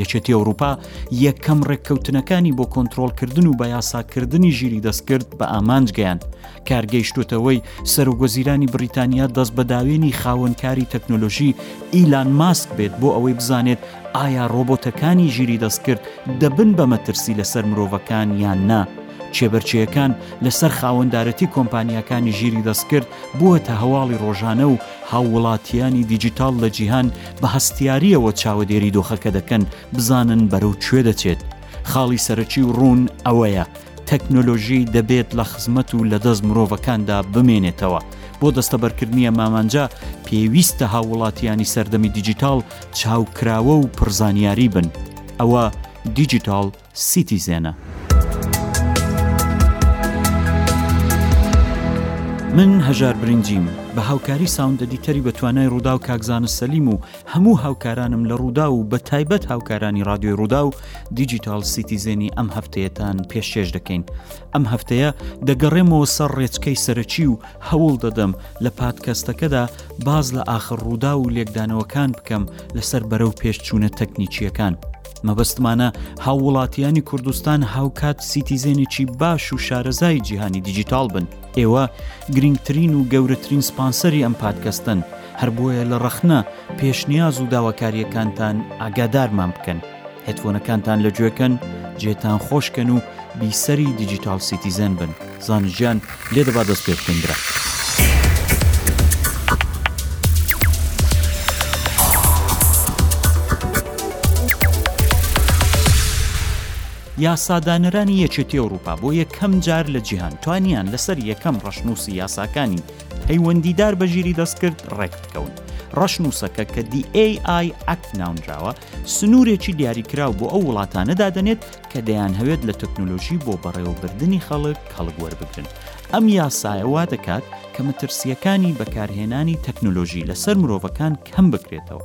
یەکێتی ئەوروپا یەکەم ڕێککەوتنەکانی بۆ کۆنترۆڵکردن و بەیاساکردنی ژیری دەستکرد بە ئامانج گەیاند کارگەیشتوتەوەی سەرۆگۆزیرانی بریتانیا دەست بە داوێنی خاوەنکاری تەکنۆلۆژی ئیلان ماسک بێت بۆ ئەوەی بزانێت ئایا ڕۆبۆتەکانی ژیری دەستکرد دەبن بە مەترسی لەسەر مرۆڤەکان یان نا چێبەرچەکان لەسەر خاوەندارەتی کۆمپانیاکانی ژیری دەستکرد بووە تە هەواڵی ڕۆژانە و هاووڵاتیانی دیجیتال لە جیهان بە هەستیارییەوە چاوەدێری دۆخەکە دەکەن بزانن بەرەو کوێ دەچێت، خاڵی سەرەکی و ڕوون ئەوەیە تەکنۆلۆژی دەبێت لە خزمەت و لە دەست مرۆڤەکاندا بمێنێتەوە، بۆ دەستەبەرکردنی ئەم ئامانجە پێویستە هاووڵاتییانی سەردەمی دیجیتاڵ چاوکراوە و پڕزانیاری بن، ئەوە Digital سیتیزێنە. من هەژار برنجیم بە هاوکاری ساوندئدیتەری بە توانای ڕووداو کاک زانست سەلیم و هەموو هاوکارانم لە ڕوودا و بە تایبەت هاوکارانی رادیۆی ڕوودا و دیجیتال سیتیزێنی ئەم هەفتەیەتان پێشێش دەکەین ئەم هەفتەیە دەگەڕێمەوە سەر ڕێچکەی سەرەکی و هەوڵ دەدەم لە پادکەستەکەدا باز لە ئاخر ڕوودا و لێکدانەوەکان بکەم لەسەر بەرەو پێشچوونە تەکنیکیەکان. مەبەستمانە هاووڵاتیانی کوردستان هاوکات سیتیزێنێکی باش و شارەزای جیهانی دیجیتال بن ئێوە گرنگترین و گەورەترین سپانسەری ئەم پادکەستن هەر بۆیە لە ڕەخنە پێشنیاز و داواکاریەکانتان ئاگادارمان بکەن هتفۆنەکانتان لە گوێکەن جێتان خۆشکەن و بیسەری دیجیتال سیتیزن بن. زانست جیان لێ دەبا دەست پێ بکەین برا. یاسادانەرانی یەکێتی ئەوروپا بۆ یەکەم جار لە جیهان توانیان لەسەر یەکەم ڕەشنووسی یاساکانی پەیوەندیدار بە ژیری دەستکرد ڕێکبکەون ڕەشنووسەکە کە دی ئەی ئای ئەکت ناونراوە سنوورێکی دیاریکراو بۆ ئەو وڵاتانە دادەنێت کە دەیانهەوێت لە تەکنۆلۆژی بۆ بەڕێوەبردنی خەڵک کەڵک وەربگرن ئەم یاسایە وا دەکات کە مەترسییەکانی بەکارهێنانی تەکنۆلۆژی لەسەر مرۆڤەکان کەم بکرێتەوە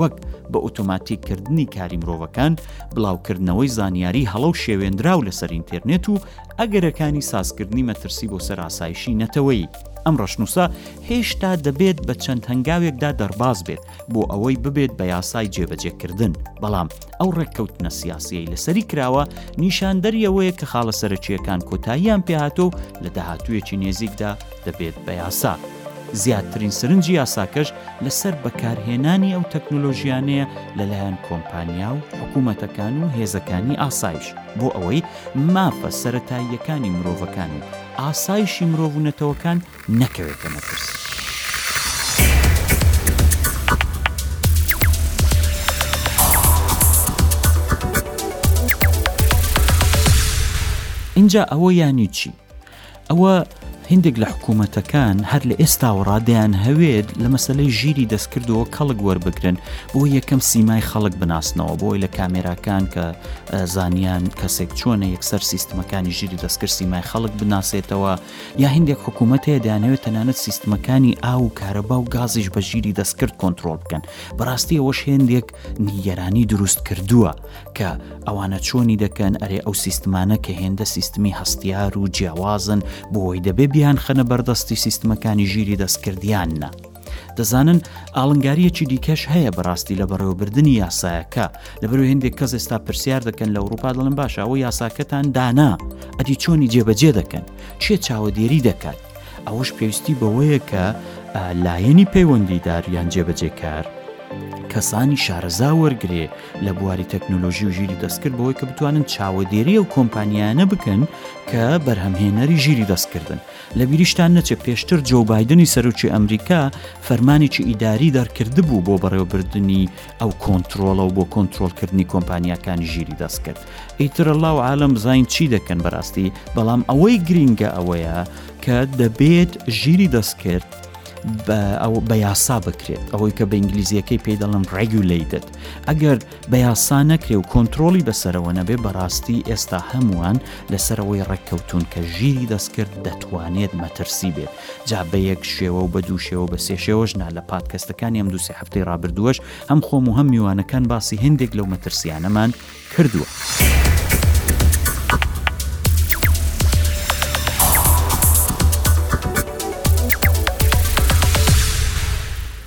وەک بە ئۆتۆماتیککردنی کاری مرۆڤەکان بڵاوکردنەوەی زانیاری هەڵە و شێوێنراو لەسەر ئینتەرنێت و ئەگەرەکانی سازکردنی مەترسی بۆ سەر ئاسایشی نەتەوەیی ئەم ڕەشنووسە هێشتا دەبێت بە چەند هەنگاوێکدا دەرباز بێت بۆ ئەوەی ببێت بە یاسای جێبەجێکردن بەڵام ئەو ڕێککەوتنە سیاسیەی لەسەری کراوە نیشاندەریەوەیە کە خاڵە سەرەکیەکان کۆتاییان پێهاتۆ و لە داهاتوویەکی نێزیکدا دەبێت بە یاسا. زیاترین سرنجی یاساکەش لەسەر بەکارهێنانی ئەو تەکنۆلۆژیانەیە لەلایەن کۆمپانیا و حکوومەتەکان و هێزەکانی ئاسایش بۆ ئەوەی مافە سەتاییەکانی مرۆڤەکان و ئاسایشی مرۆڤ و نەتەوەکان نەکەوێتە مەترسی. ئینجا ئەوە یانی چی؟ ئەوە هندێک لە حکوومەتەکان هەر لە ئێستاوەڕا دەیان هەوێت لە مەسلەی ژیری دەستکردەوە کەڵک وەربگرن بۆ یەکەم سیمای خەڵک بناسنەوە بۆی لە کامێراکان کە زانیان کەسێک چۆنە یەکسەر سیستمەکانی ژیری دەستکرد سیمای خەڵک بناسێتەوە یا هیندێک حکوومەت هەیە دەیانەوێت تەنانەت سیستمەکانی ئاو و کارەبا و گازیش بە ژیری دەستکرد کۆنتترۆل بکەن بەڕاستی ئەوەش هێندێک نیگەرانی دروست کردووە کە ئەوانە چۆنی دەکەن ئەرێ ئەو سیستمانە کە هێندە سیستمی هەستیار و جیاوازن بۆی دەبێ بیان خەنە بەردەستی سیستمەکانی ژیری دەستکردیان نە. دەزانن ئاڵنگاریەکی دیکەش هەیە بەڕاستی لە بەڕێوەبردننی یاسایەکە لەبەر هندێک کەس ئێستا پرسیار دەکەن لە ئەوروپا دەڵم باشە ئەوە یاساکەتان دانا ئەدی چۆنی جێبەجێ دەکەن چێ چاوەدێری دەکات ئەوەش پێویستی بەوەیە کە لایەنی پەیوەندیدار یان جێبەجێکار کەسانی شارەزا وەرگێ لە بواری تەکنۆلۆژی و ژیری دەستکرد بۆی کە بتوانن چاوەدێری و کۆمپانیانە بکەن کە بەرهەمهێنەری ژیری دەستکردن لە بیریشتان نەچێت پێشتر جۆو بایدنی سەرۆکی ئەمریکا فەرمانێکی ئیداری دەرکردبوو بۆ بەڕێوەبردنی ئەو کۆنترۆڵە و بۆ کۆنترۆڵکردنی کۆمپانیاکانی ژیری دەستکرد ئیتر اللە و عالم بزانین چی دەکەن بەراستی بەڵام ئەوەی گرینگە ئەوەیە کە دەبێت ژیری دەستکرد بە یاسا بکرێت ئەوەی کە بە ئینگلیزیەکەی پێی دەڵم ڕێگولەیدت ئەگەر بە یاسا نەکرێ و کۆنترۆڵی بەسەرەوە نەبێ بەڕاستی ئێستا هەمووان لەسەرەوەی ڕێککەوتوون کە ژیری دەستکرد دەتوانێت مەترسی بێت جا بە یەک شێوە و بە دوو شێوە بە سێ شێوەش نا لە پادکەستەکانی ئەم دوو سێ هەفتەی ڕابردووەش هەم خۆم و هەم میوانەکان باسی هەندێک لەو مەترسیانەمان کردووە.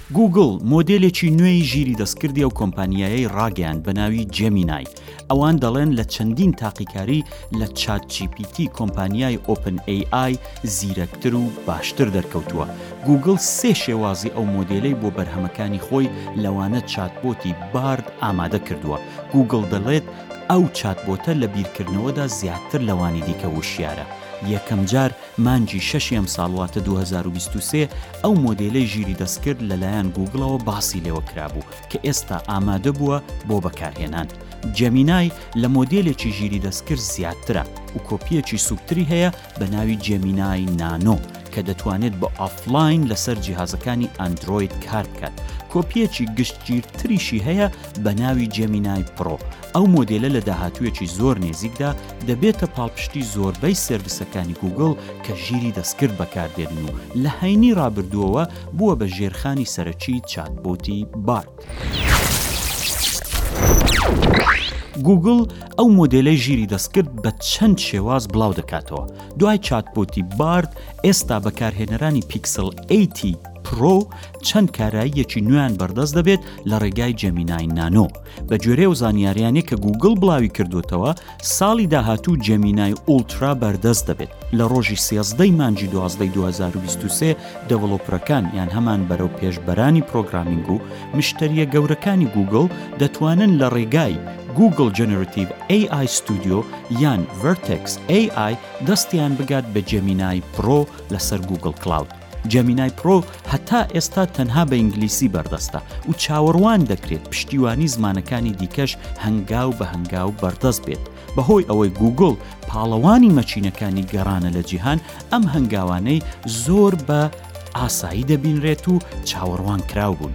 گووگڵ مۆدێلێکی نوێی ژیری دەستکردی ئەو کۆمپانیایەی ڕاگەیاند بە ناوی جێمینای، ئەوان دەڵێن لە چەندین تاقیکاری لە چات جی پی تی کۆمپانیای ئۆپن ئەی ئای زیرەکتر و باشتر دەرکەوتووە. گووگڵ سێ شێوازی ئەو مۆدێلەی بۆ بەرهەمەکانی خۆی لەوانە چاتبۆتی بارد ئامادە کردووە. گووگڵ دەڵێت ئەو چاتبۆتە لە بیرکردنەوەدا زیاتر لەوانی دیکە وشیارە، یەکەمجار مانگی شەشی ئەمساڵ واتە دوو هەزار و بیست و سێ ئەو مۆدێلەی ژیری دەستکرد لەلایەن گووگڵەوە باسی لێوە کرابوو کە ئێستا ئامادە بووە بۆ بەکارهێنان. جێمینای لە مۆدێلێکی ژیری دەستکرد زیادترە و کۆپییەکی سووکتری هەیە بە ناوی جێمینای نانۆ کە دەتوانێت بە ئۆفلاین لەسەر جیهازەکانی ئەندرۆید کار بکات. کۆپییەکی گشتگیرتریشی هەیە بە ناوی جێمینای پڕۆ ئەو مۆدێلە لە داهاتوویەکی زۆر نێزیکدا دەبێتە پاڵپشتی زۆربەی سێرڤسەکانی گووگڵ کە ژیری دەستکرد بەکاردێنن و لە هەینی رابردووەوە بووە بە ژێرخانی سەرەکی چاتبۆتی بارد. گووگڵ ئەو مۆدێلەی ژیری دەستکرد بە چەند شێواز بڵاودەکاتەوە، دوای چاتبۆتی بارد، ئێستا بەکارهێنەرانی پیکسڵ ئەیت پرۆ چەند کاراییەکی نوێیان بەردەست دەبێت لە رێگای جێمینای نانۆ، بەگوێرەی ئەو زانیاریانەی کە گووگڵ بڵاوی کردووەتەوە، ساڵی داهاتوو جێمینای ئوڵترا بەردەست دەبێت، لە ڕۆژی سێزدە ی مانگی دوازدە ی دوو هەزار و بیست و سێ دەڤڵۆپرەکان یان هەمان بەرەوپێشبەرانی پرۆگرامینگ و مشتەرییە گەورەکانی گووگڵ دەتوانن لە ڕێگای Google Generative AI Studio یان Vertex AI دەستیان بگات بە جێمینای پرۆ لەسەر گووگڵ کلاود. جەمینای پڕۆ هەتا ئێستا تەنها بە ئینگلیسی بەردەستە و چاوەڕوان دەکرێت پشتیوانی زمانەکانی دیکەش هەنگاو بە هەنگاو بەردەست بێت بەهۆی ئەوەی گوگل پاڵەوانی مەچینەکانی گەڕانە لە جیهان ئەم هەنگاوانەی زۆر بە ئاسایی دەبینرێت و چاوەڕوان کراو بوون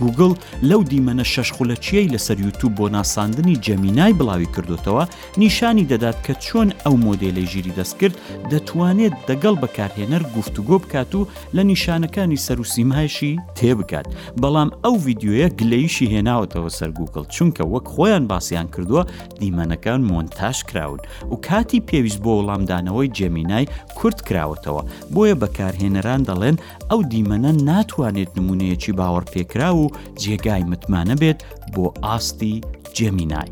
گوگل لەو دیمەنە شەش خولەکیەی لەسەر یوتوب بۆ ناساندنی جەمینای بڵاوی کردوتەوە نیشانی دەدات کە چۆن ئەو مۆدێلەی ژیری دەستکرد دەتوانێت دەگەڵ بەکارهێنەر گفتوگۆ بکات و لە نیشانەکانی سەروسیمایشی تێبگات، بەڵام ئەو ڤیدیۆیە گلەییشی هێناوەتەوە سەر گووگڵ، چونکە وەک خۆیان باسیان کردووە دیمەنەکان مۆنتاژ کراون و کاتی پێویست بۆ وڵامدانەوەی جێمینای کورت کراوەتەوە، بۆیە بەکارهێنەران دەڵێن ئەو دیمەنە ناتوانێت نمونەیەکی باوەڕپێکراو و جێگای متمانە بێت بۆ ئاستی جێمینای.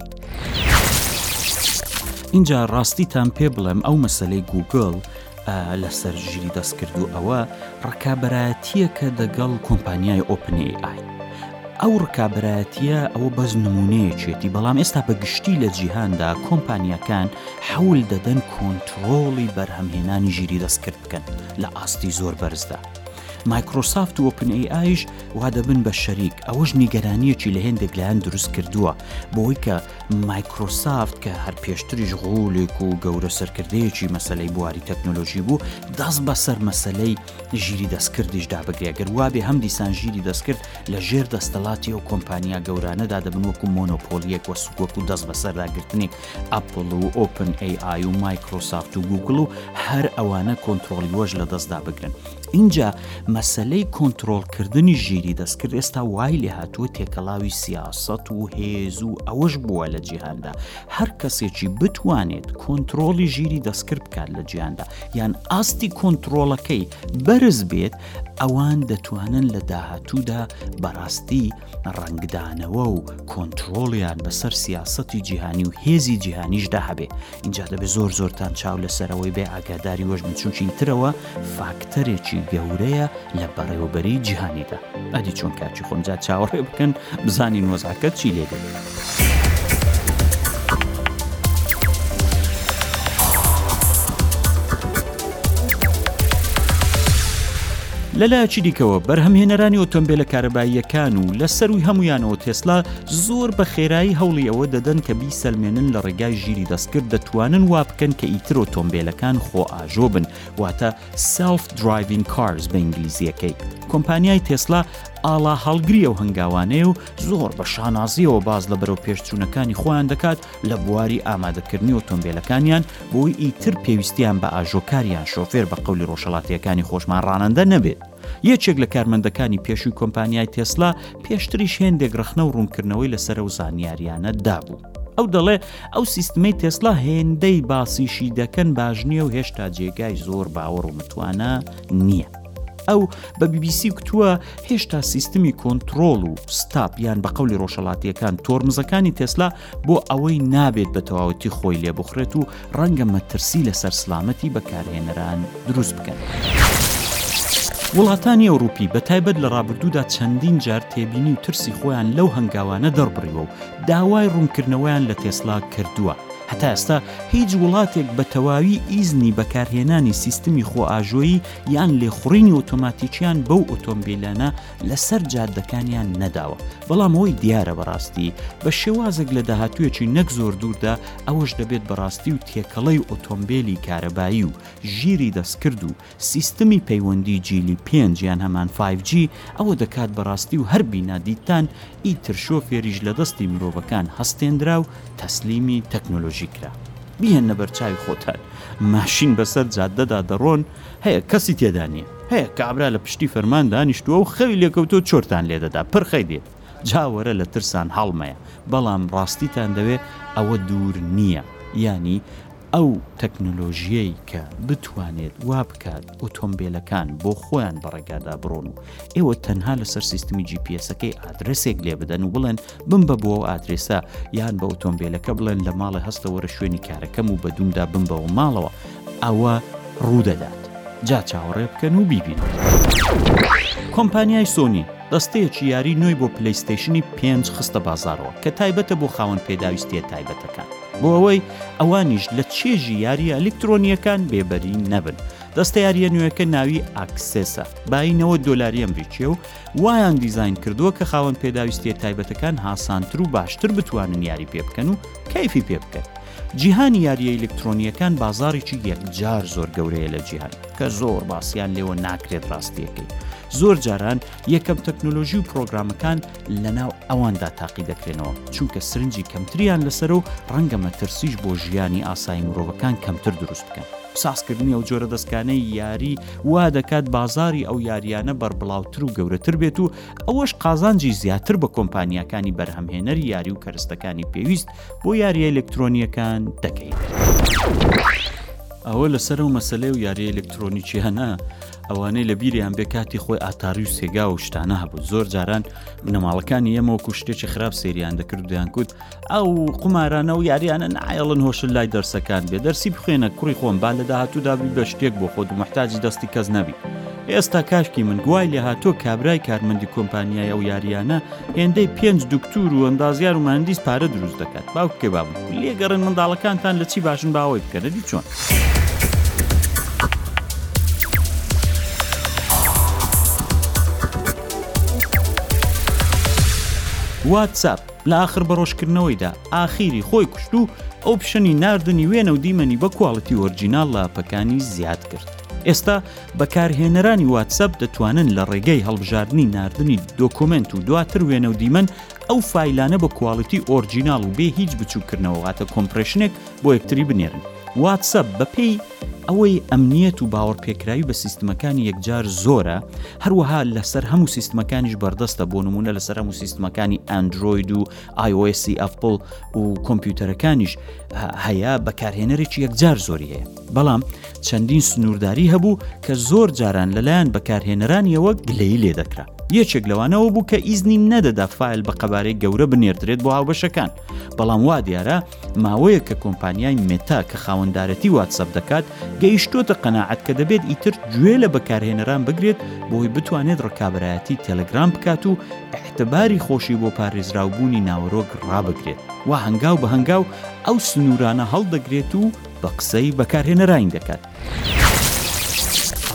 ئینجا ڕاستیتان پێ بڵێم ئەو مەسلەی گوگل لەسەر ژیری دەست کرد و ئەوە ڕکابەتیەکە دەگەڵ کۆمپانیای ئۆپنی ئای ئەو ڕکابەتیە ئەو بەس نمونەیەکێتی بەڵام ئێستا بە گشتی لە جیهاندا کۆمپانیەکان حەول دەدەن کۆنتترۆڵی بەرهەمهێنانی ژیری دەستکرد بکەن لە ئاستی زۆر بەرزدا مایکرۆسافت و ئۆپن ئەی ئایش وا دەبن بە شەریک ئەوەش نیگەرانیەکی لە هێندێک لایەن دروست کردووە بۆی کە مایکرۆسافت کە هەر پێشتریش غولێک و گەورە سەرکردەیەکی مەسلەی بواری تەکنۆلۆژی بوو دەست بەسەر مەسلەی ژیری دەستکردیش دابگرێگەر وابێ هەم دیسان ژیری دەستکرد لە ژێر دەستەڵاتی ئەو کۆمپانیا گەورانەدا دەبن وەکو مۆنۆپۆلیەک وە سوکوەکو دەست بەسەرداگرتنێک ئەپڵ و ئۆپن ئەی ئای و مایکرۆسافت و گووگڵ و هەر ئەوانە کۆنترۆڵی وەش لە دەستدا بگرن ئینجا مەسەلەی کۆنترۆڵکردنی ژیری دەستکرد ئێستا وای لێ هاتووە تێکەڵاوی سیاسەت و هێز و ئەوەش بووە لە جیهاندا هەر کەسێکی بتوانێت کۆنترۆڵی ژیری دەستکرد بکات لە جیهاندا یان ئاستی کۆنترۆڵەکەی بەرز بێت ئەوان دەتوانن لە داهاتوودا بەڕاستی ڕەنگدانەوە و کۆنترۆڵیان بەسەر سیاسەتی جیهانی و هێزی جیهانیشدا هەبێ اینجا دەبێت زۆر زۆرتان چاو لەسەرەوەی بێ ئاگاداری وەش بچوکی ترەوە فاکتەرێکی گەورەیە لە بەڕێوەبەری جیهانیدا ئەدی چۆن کاچی خۆنجا چاوەڕێ بکەن بزانین وەزعکە چی لێ بێت. لەلایەکی دیکەوە بەرهەمهێنەرانی ئۆتۆمبیلە کارەباییەکان و لە سەروی هەمویانەوە تێسلا زۆر بە خێرایی هەوڵی ئەوە دەدەن کە بیسەلمێنن لە ڕێگای ژیری دەستکرد دەتوانن وا بکەن کە ئیتر ئۆتۆمبیلەکان خۆ ئاژۆ بن واتە Self Driving Cars بە ئینگلیزیەکەی کۆمپانیای تێسلا ئاڵا هەڵگریە و هەنگاوانەیە و زۆر بە شانازیەوە باز لە بەرەو پێشچوونەکانی خۆیان دەکات لە بواری ئامادەکردنی ئۆتۆمبیلەکانیان بۆی ئیتر پێویستیان بە ئاژۆکاریان شۆفێر بە قولی ڕۆژەڵاتیەکانی خۆشمان ڕانەندە نەبێت یەکێک لە کارمەندەکانی پێشووی کۆمپانیای تێسلا پێشتریش هێندێک ڕخنە و ڕوونکردنەوەی لەسەر و زانیاریانە دابوو. ئەو دەڵێ ئەو سیستمەی تێسلا هێندەی باسیشی دەکەن باش نییە و هێشتا جێگای زۆر باوەڕ و متوانە نییە. ئەو بە بیبیسی کتووە هێشتا سیستمی کۆنتترۆل و ستاپ یان بە قولی ڕۆژەڵاتیەکان تۆرمزەکانی تێسلا بۆ ئەوەی نابێت بە تەواوەتی خۆی لێ بخرێت و ڕەنگە مەترسی لەسەر سڵامەتی بەکارهێنەران دروست بکەن. وڵاتانی ئەوروپی بە تایبەت لە ڕابردوودا چەندین جار تێبینی و ترسی خۆیان لەو هەنگاوانە دەڕبڕیوە و داوای ڕوونکردنەوەیان لە تێسلا کردووە. هەتا ئێستا هیچ وڵاتێک بە تەواوی ئیزنی بەکارهێنانی سیستمی خۆئاژۆیی یان لێخوڕینی ئۆتۆماتیکیان بەو ئۆتۆمبیلانە لەسەر جادەکانیان نەداوە بەڵام ئەوی دیارە بەڕاستی بە شێوازێک لە داهاتوێکی نەک زۆر دووردا ئەوەش دەبێت بەڕاستی و تێکەڵەی ئۆتۆمبیلی کارەبایی و ژیری دەستکرد و سیستمی پەیوەندی جیلی پێنجیان هەمان 5G ئەوە دەکات بەڕاستی و هەر بینادیتان ئیتر شۆفێریش لە دەستی مرۆڤەکان هەستێنرا و تەسلیمی تەکنۆلۆژی کرا. بیهێنە بەرچاوی خۆتان ماشین بەسەر جادەدا دەڕۆن هەیە کەسی تێدا نیە هەیە کابرا لە پشتی فەرمان دانیشتوە و خەوی لێکەوتوە چۆرتان لێدەدا پرخەی دێت جا وەرە لە ترسان هەڵمەیە بەڵام ڕاستیتان دەوێ ئەوە دوور نیە یانی ئەو تەکنەلۆژیەی کە بتوانێت وا بکات ئۆتۆمبێلەکان بۆ خۆیان بە ڕێگادا بڕۆن و ئێوە تەنها لەسەر سیستمی جی پی ئێسەکەی ئادرسێک لێ بدەن و بڵێن بمبە بۆ ئەو ئادرێسە یان بە ئۆتۆمبێلەکە بڵێن لە ماڵێ هەستە وەرە شوێنی کارەکەم و بە دوومدا بمبەوە ماڵەوە ئەوە ڕوودەدات جا چاوەڕێ بکەن و بیبینن. کۆمپانیای سۆنی دەستەیەکی یاری نوێی بۆ پلەیستەیشنی پێنج خستە بازاڕەوە کە تایبەتە بۆ خاوەن پێداویستییە تایبەتەکان بۆ ئەوەی ئەوانیش لە چێژی یارییە ئەلیکترۆنییەکان بێبەری نەبن دەستە یارییە نوێیەکە ناوی ئاکسێسە بایی نەوەد دۆلاری ئەمریکییە و وایان دیزاین کردووە کە خاوەن پێداویستییە تایبەتەکان هاسانتر و باشتر بتوانن یاری پێ بکەن و کەیفی پێ بکەن جیهانی یاریە ئیلکترۆنیەکان بازاڕێکی یەکجار زۆر گەورەیە لە جیهان کە زۆر باسییان لێوە ناکرێت ڕاستیەکەی زۆر جاران یەکەم تەکنۆلۆژی و پرۆگرامەکان لە ناو ئەواندا تاقی دەکرێنەوە چونکە سرنجی کەمتریان لەسەر و ڕەنگە مەترسیش بۆ ژیانی ئاسایی مرۆڤەکان کەمتر دروست بکەن سازکردنی ئەو جۆرە دەستکانەی یاری وا دەکات بازاری ئەو یاریانە بەربڵاوتر و گەورەتر بێت و ئەوەش قازانجی زیاتر بە کۆمپانیاکانی بەرهەمهێنەری یاری و کەرستەکانی پێویست بۆ یاریە ئەلکترۆنیەکان دەکەیت. ئەوە لەسەر ئەو مەسەلەی و یاریە ئەلکترۆنیکیانە ئەوانەی لە بیریان بێ کاتی خۆی ئاتاری و سێگا و شتانە هەبوو زۆر جاران بنەماڵەکانی ئەمەوە کوشتێکی خراپ سریان دەکرد دەیانکوت ئەو قمارانە و یاریانە نایڵن هۆش لای دەرسەکان بێ دەرسی بخێنە کوڕی خۆم با لە داهاتوو دابی بە شتێک بۆ خۆت و محتاجی دەستی کەس نەبی ئێستا کاشکی من گوای لە هاتۆ کابرای کارمەندی کۆمپانیای ئەو یاریانە هێندەی پێنج دوکتور و ئەندازیار و مهندیس پارە دروست دەکات باوک کێ بابم لێگەڕێن منداڵەکانتان لە چی باشن باوەی بکەنە دی چۆن واتساپ لە آخر بەڕۆژکردنەوەیدا ئاخیری خۆی کوشت و ئەو پیشەنی ناردنی وێنە و دیمەنی بە کواڵەتی ئۆرجینال لاپەکانی زیاد کرد ئێستا بەکارهێنەرانی واتسەپ دەتوانن لە ڕێگەی هەڵبژاردنی ناردنی دۆکۆمنت و دواتر وێنە و دیمەن ئەو فیلانە بە کواڵیتی ئۆرجیناڵ و بێ هیچ بچووکردنەوەواتە کۆمپرشنێک بۆ یەکتری بنێرن واتسەپ بەپێی ئەوەی ئەمنیەت و باوەڕ پێکراوی بە سیستمەکانی یەکجار زۆرە هەروەها لەسەر هەموو سیستمەکانیش بەردەستە بۆ نمونە لەسەر هەموو سیستمەکانی ئەندروید و آیۆسی ئەفپل و کۆمپیوتەرەکانیش هەیە بەکارهێنەرێکی یەکجار زۆری هەیە بەڵام چەندین سنوورداری هەبوو کە زۆر جاران لەلایەن بەکارهێنەرانیەوە گلەیی لێ دەکرا یەکێک لەوانەوە بوو کە ئیزنی نەدەدا فیل بە قەبارەی گەورە بنێردرێت بۆ هاوبەشەکان بەڵام وا دیارە ماوەیە کە کۆمپانیای مێتا کە خاوەندارەتی واتسەب دەکات گەیشتۆتە قەنەعات کە دەبێت ئیتر گوێ لە بەکارهێنەران بگرێت بۆی بتوانێت ڕکابەرایەتی تەلگرام بکات و احتباری خۆشی بۆ پارێزراوبوونی ناوەرۆک ڕابگرێت و هەنگاو بە هەنگاو ئەو سنوورانە هەڵدەگرێت و بە قسەی بەکارهێنەراین دەکات.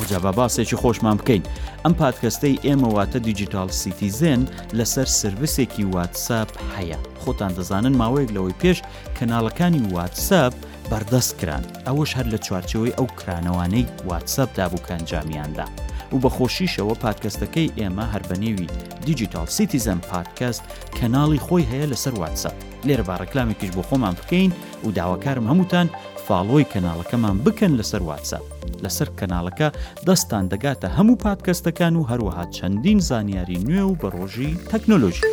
ئەوجا با باسێکی خۆشمان بکەین ئەم پادکەستەی ئێمە واتە دیجیتال سیتیزن لەسەر سرویسێکی واتساپ هەیە خۆتان دەزانن ماوەیەک لەوەی پێش کەناڵەکانی واتساپ بەردەست کران ئەوەش هەر لە چوارچەوەی ئەو کرانەوانەی واتساپ دابوو کە ئەنجامیاندا و بە خۆشیشەوە پادکەستەکەی ئێمە هەر بە نێوی دیجیتال سیتیزم پادکەست کەناڵی خۆی هەیە لەسەر واتساپ لێرە با ڕێکلامێکیش بۆ خۆمان بکەین و داواکارم هەمووتان فاڵۆی کەناڵەکەمان بکەن لەسەر واتساپ لەسەر کەناڵەکە دەستان دەگاتە هەموو پادکەستەکان و هەروەها چەندین زانیاری نوێ و بەڕۆژی تەکنۆلۆژی.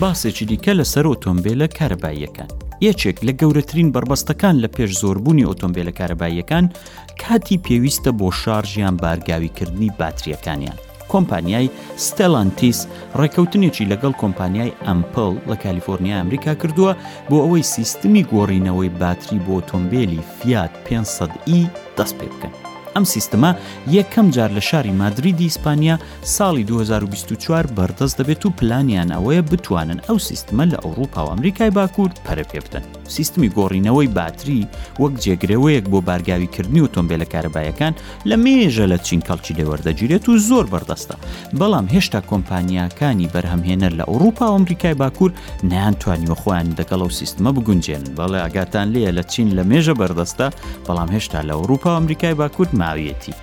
باسێکی دیکە لە سەر ئۆتۆمبیلە کارەباییەکان یەکێک لە گەورەترین بەربەستەکان لە پێش زۆربوونی ئۆتۆمبیلە کارەباییەکان کاتی پێویستە بۆ شارژ یان بارگاوی کردنی باترییەکانیان. کۆمپانیای ستێلانتیس ڕێکەوتنێکی لەگەڵ کۆمپانیای ئەمپل لە کالیفۆرنیای ئەمریکا کردووە بۆ ئەوەی سیستمی گۆڕینەوەی باتری بۆ ئۆتۆمبێلی فیات 500 ئی دەست پێ بکەن. ئەم سیستمە یەکەم جار لە شاری مادریدی ئیسپانیا ساڵی 2024 بەردەست دەبێت و پلانیان ئەوەیە بتوانن ئەو سیستمە لە ئەوروپا و ئەمریکای باکوور پەرە پێ بدەن. سیستمی گۆڕینەوەی باتری وەک جێگرەوەیەک بۆ بارگاوی کردنی ئۆتۆمبیلە کارەبایەکان لە مێژە لە چین کەڵکی لێوەردەگیرێت و زۆر بەردەستە بەڵام هێشتا کۆمپانیاکانی بەرهەمهێنەر لە ئەوروپا و ئەمریکای باکوور نیان توانیوە خۆیان دەگەڵ و سیستمە بگونجێن بەڵێ ئاگاتان لێە لە چین لە مێژە بەردەستە بەڵام هێشتا لە ئەوروپا و ئەمریکای باکوورد ماویەتی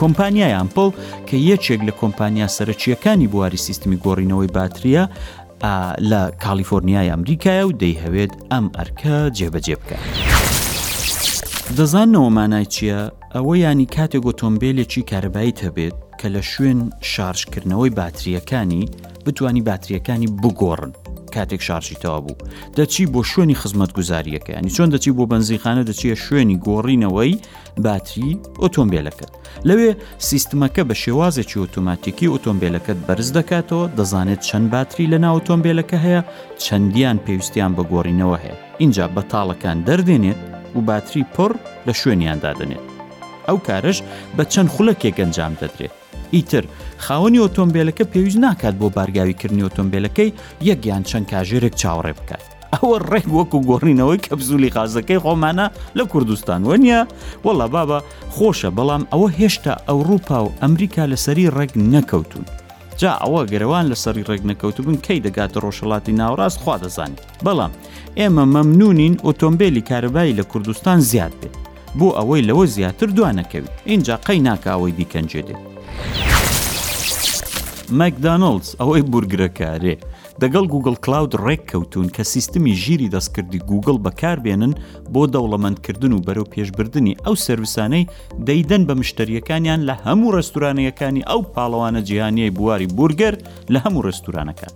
کۆمپانیای ئەمپڵ کە یەکێک لە کۆمپانیا سەرەکییەکانی بواری سیستمی گۆڕینەوەی باتریە ە لە کاڵیفۆرنیای ئەمریکایە و دەیهەوێت ئەم ئەرکە جێبەجێ بکات. دەزاننەوە مانای چییە؟ ئەوە یانی کاتێک ئۆتۆمبێلێکی کارەباییت هەبێت کە لە شوێن شارژکردنەوەی باترییەکانی، بتوانی باترییەکانی بگۆڕن کاتێک شارژی تەواو بوو، دەچی بۆ شوێنی خزمەتگوزارییەکە، یانی چۆن دەچی بۆ بەنزینخانە دەچییە شوێنی گۆڕینەوەی باتری ئۆتۆمبێلەکەت. لەوێ سیستمەکە بە شێوازێکی ئۆتۆماتیکی ئۆتۆمبیلەکەت بەرز دەکاتەوە دەزانێت چەند باتری لە ناو ئۆتۆمبیلەکە هەیە چەندیان پێویستیان بە گۆڕینەوە هەیە اینجا بە تاڵەکان دەردێنێت و باتری پڕ لە شوێنیان دادنێت ئەو کارش بە چەند خولەکێک گەنجام دەدرێت ئیتر خاوەنی ئۆتۆمبیلەکە پێویست ناکات بۆ بارگاویکردنی ئۆتۆمبیلەکەی یەکیان چەند کاژێرێک چاوەڕێ بکات ئەوە ڕێک وەکو گۆڕینەوەی کەپزولی غازەکەی خۆمانە لە کوردستان وەنیە وەڵا بابا خۆشە بەڵام ئەوە هێشتا ئەوروپا و ئەمریکا لەسەری ڕێک نەکەوتون. جا ئەوە گەرەوان لە سەری ڕێک نەکەوتبن کەی دەگاتە ڕۆژهڵاتی ناوڕاست خوا دەزانین بەڵام ئێمە مەمنونین ئۆتۆمبیلی کارەبایی لە کوردستان زیاد بێت بۆ ئەوەی لەوە زیاتر دوانەکەوی اینجا قەی ناکاوەی دیکەنجێ دێت مەکدانۆلز ئەوەی بورگرەکارێ دەگەڵ گووگڵ کلاود ڕێککەوتوون کە سیستمی ژیری دەستکردی گووگڵ بەکاربێنن بۆ دەوڵەمەندکردن و بەرەوپێشبردنی ئەو سەروسانەی دەیدەن بە مشتەرییەکانیان لە هەموو ڕێستورانەیەکانی ئەو پاڵەوانە جیهانیەی بواری بورگەر لە هەموو ڕێستورانەکان.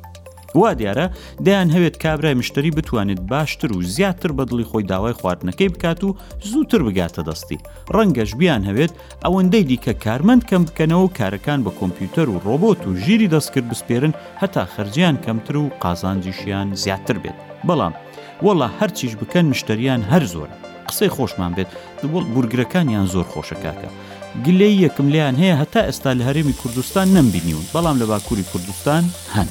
وا دیارە دەیانهەوێت کابرای مشتری بتوانێت باشتر و زیاتر بە دڵی خۆی داوای خواردنەکەی بکات و زووتر بگاتە دەستی ڕەنگەش بیانهەوێت ئەوەندەی دیکە کارمەند کەم بکەنەوە و کارەکان بە کۆمپیوتەر و ڕۆبۆت و ژیری دەستکرد بسپێرن هەتا خەرجیان کەمتر و قازانجیشیان زیاتر بێت بەڵام وەڵا هەرچیش بکەن مشتریان هەر زۆرە قسەی خۆشمان بێت دڵ بورگرەکانیان زۆر خۆشە کاکە گلەی یەکم لیان هەیە هەتا ئێستا لە هەرێمی کوردستان نەمبینیون بەڵام لە باکووری کوردستان هەن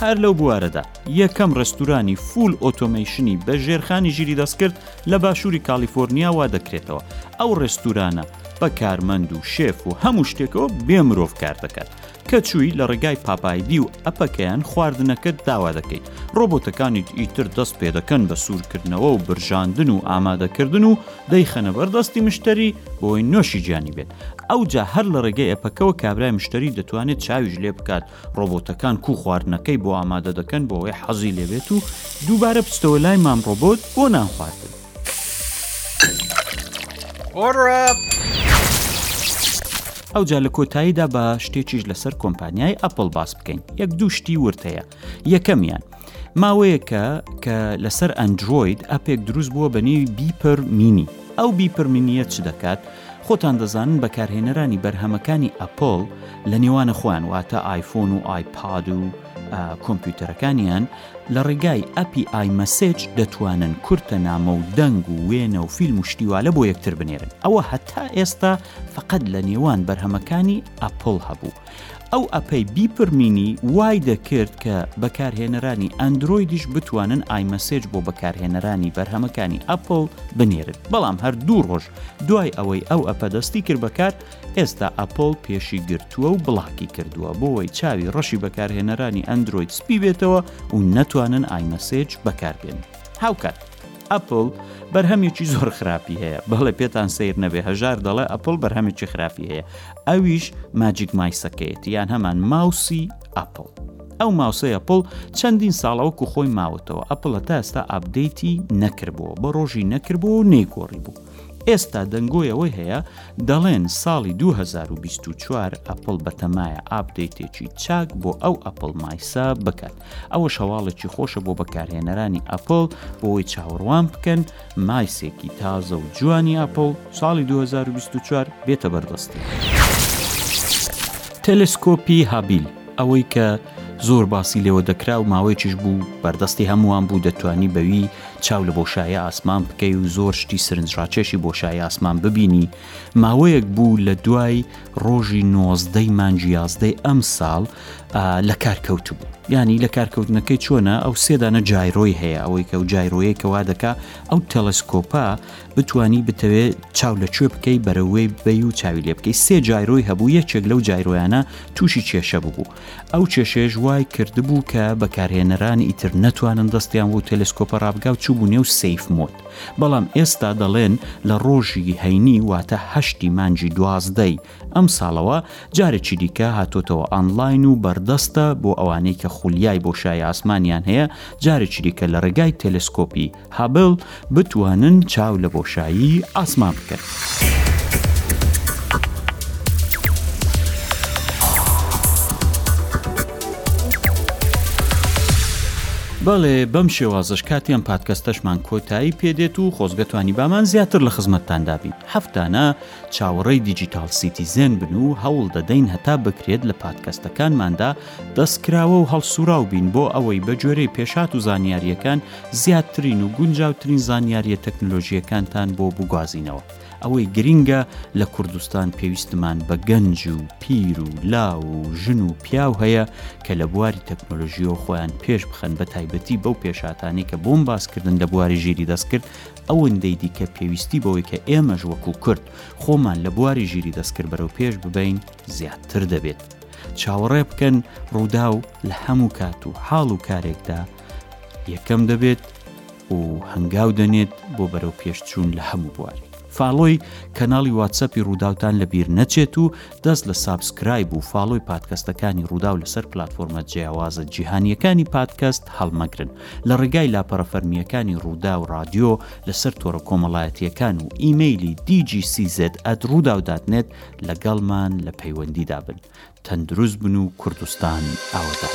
هەر لەو بوارەدا یەکەم ڕێستورانی فول ئۆتۆمەیشنی بە ژێرخانی ژیری دەستکرد لە باشووری کالیفۆرنیا وا دەکرێتەوە ئەو ڕێستورانە بە کارمەند و شێف و هەموو شتێکەوە بێ مرۆڤ کار دەکات کە چووی لە ڕێگای پاپایدی و ئەپەکەیان خواردنەکەت داوا دەکەیت ڕۆبۆتەکانیت ئیتر دەست پێ دەکەن بە سوورکردنەوە و برژاندن و ئامادەکردن و دەیخەنە بەر دەستی مشتری بۆی نوۆشی جیانی بێت ئەوجا هەر لە ڕێگەی ئەپەکەوە کابرای مشتری دەتوانێت چاویش لێ بکات ڕۆبۆتەکان کوو خواردنەکەی بۆ ئامادە دەکەن بۆ ئەوەی حەزی لێ بێت و دووبارە بچتەوە لای مام ڕۆبۆت بۆ نان خواردن. ئەوجا لە کۆتاییدا بە شتێکیش لەسەر کۆمپانیای ئەپل باس بکەین یەک دوو شتی ورد هەیە یەکەمیان ماوەیەکە کە لەسەر ئەندروید ئەپێک دروست بووە بە نێوی بیپەر مینی ئەو بیپەرمینیە چ دەکات خۆتان دەزانن بەکارهێنەرانی بەرهەمەکانی ئەپڵ لە نێوانە خۆیان واتە ئایفۆن و ئایپاد و کۆمپیوتەرەکانیان لە ڕێگای ئەپی ئای مەسج دەتوانن کورتە نامە و دەنگ و وێنە و فیلم و شتیوالە بۆ یەکتر بنێرن ئەوە هەتا ئێستا فقط لە نێوان بەرهەمەکانی ئەپڵ هەبوو ئەو ئەپەی بیپر مینی وای دەکرد کە بەکارهێنەرانی ئەندرۆیدیش بتوانن ئایمەسێج بۆ بەکارهێنەرانی بەرهەمەکانی ئەپڵ بنێرن بەڵام هەر دوو ڕۆژ دوای ئەوەی ئەو ئەپە دەستی کرد بەکار ئێستا ئەپڵ پێشی گرتووە و بڵاکی کردووە بۆی چاوی ڕەشی بەکارهێنەرانی ئەندرۆید سپی بێتەوە و نەتوانن ئایمەسێج بەکاربێن هاوکات ئەپڵ بەرهەمێکی زۆر خراپی هەیە بەڵێ پێتان سیر نەبێ هەژار دەڵێ ئەپڵ بەرهەمێکی خراپی هەیە ئەویش ماجیک مایسەکەیەتی یان هەمان ماوسی ئەپڵ ئەو ماوسەیە پڵ چەندین ساڵەوەکو خۆی ماوەتەوە ئەپڵە تا ئێستا ئاپدەیتی نەکردبووە بە ڕۆژی نەکردبوو و نەیگۆڕی بوو. ئێستا دەنگۆیەوەی هەیە دەڵێن ساڵی 2024 ئەپل بەتەمایە ئاپدەیتێکی چاک بۆ ئەو ئەپل مایسا بکات ئەوەش هەواڵێکی خۆشە بۆ بەکارهێنەرانی ئەپل بۆی چاوەڕوان بکەن مایسێکی تازە و جوانی ئەپل ساڵی 2024 بێتە بەردەستی. تەلسکۆپی هابیل ئەوەی کە زۆر باسی لێوە دەکرا و ماوەیەکیش بوو بەردەستی هەمووان بوو دەتوانی بەوی چاو لە بۆشایی ئاسمان بکەی و زۆر شتی سرنجڕاکێشی بۆشایی ئاسمان ببینی ماوەیەک بوو لە دوای ڕۆژی نۆزدەی مانجی یازدەی ئەم ساڵ لە کار کەوتبوو یانی لە کارکەوتنەکەی چۆنە ئەو سێدانە جایرۆی هەیە ئەوەی کە و جایرۆیە کەوا دەکا ئەو تەلسکۆپە بتانی بتەوێت چاو لە کوێ بکەی بەرەوەی بەی و چاوی لێ بکەی سێ جایرۆی هەبوو یەکێک لەو جایرۆیانە تووشی کێشە ببوو ئەو کێشێش وای کردبوو کە بەکارهێنەرانی ئیتر نەتوانن دەستیان بۆ تەلسکۆپە ڕابگا و چوبوو نێو سیف مۆت بەڵام ئێستا دەڵێن لە ڕۆژی هەینی واتە هەشتی مانجی دوازدەی ئەمساڵەوە جارێکی دیکە هاتۆتەوە ئانلاین و بەردەستە بۆ ئەوانەی کە خولیای بۆشای ئاسمانیان هەیە جارێکی دیکە لە ڕێگای تەلەسکۆپی هابل بتوانن چاو لە بۆشایی ئاسمان بکەن. بەڵێ بەم شێوازش کاتیان پادکەستەشمان کۆتایی پێدێت و خۆزگەتوانی بامان زیاتر لە خزمەتتاندابین هەفتانە چاوەڕێی دیجیتاڵ سیتیزێن بن و هەوڵ دەدەین هەتا بکرێت لە پادکەستەکانماندا دەستکراوە و هەڵسوراو بین بۆ ئەوەی بە گوێرەی پێشات و زانیارییەکان زیاترین و گونجاوترین زانیاریە تەکنلۆژیەکانتان بۆ بگوازینەوە ئەوەی گرینگە لە کوردستان پێویستمان بە گەنج و پیر و لاو و ژن و پیاو هەیە کە لە بواری تەکنۆلژیەوە خۆیان پێش بخەن بە تایبەتی بەو پێشاتانی کە بۆم باسکردن لە بواری ژیری دەستکرد ئەوندەی دیکە پێویستی بەوەی کە ئێمەش وەکو کورد خۆمان لە بواری ژیری دەستکرد بەرەو پێش ببین زیاتر دەبێت چاوەڕێ بکەن ڕووداو لە هەموو کات و حاڵ و کارێکدا یەکەم دەبێت و هەنگاو دەنێت بۆ بەرەو پێشچوون لە هەموو بواری فاڵۆی کەناڵی واتسەپی ڕووداوتان لە بیر نەچێت و دەست لە سابسکرایب و فاڵۆی پادکەستەکانی ڕووداو لەسەر پلتفۆرمە جیاوازە جیهانیەکانی پادکەست هەڵمەگرن لە ڕێگای لاپەڕە فەرمییەکانی رووداو رادیۆ لەسەر تۆڕە کۆمەڵایەتییەکان و ئیمەیلی DGCZ at Rudao dot net لەگەڵمان لە پەیوەندیدا بن. تەندروست بن و کوردستان ئاوەدان.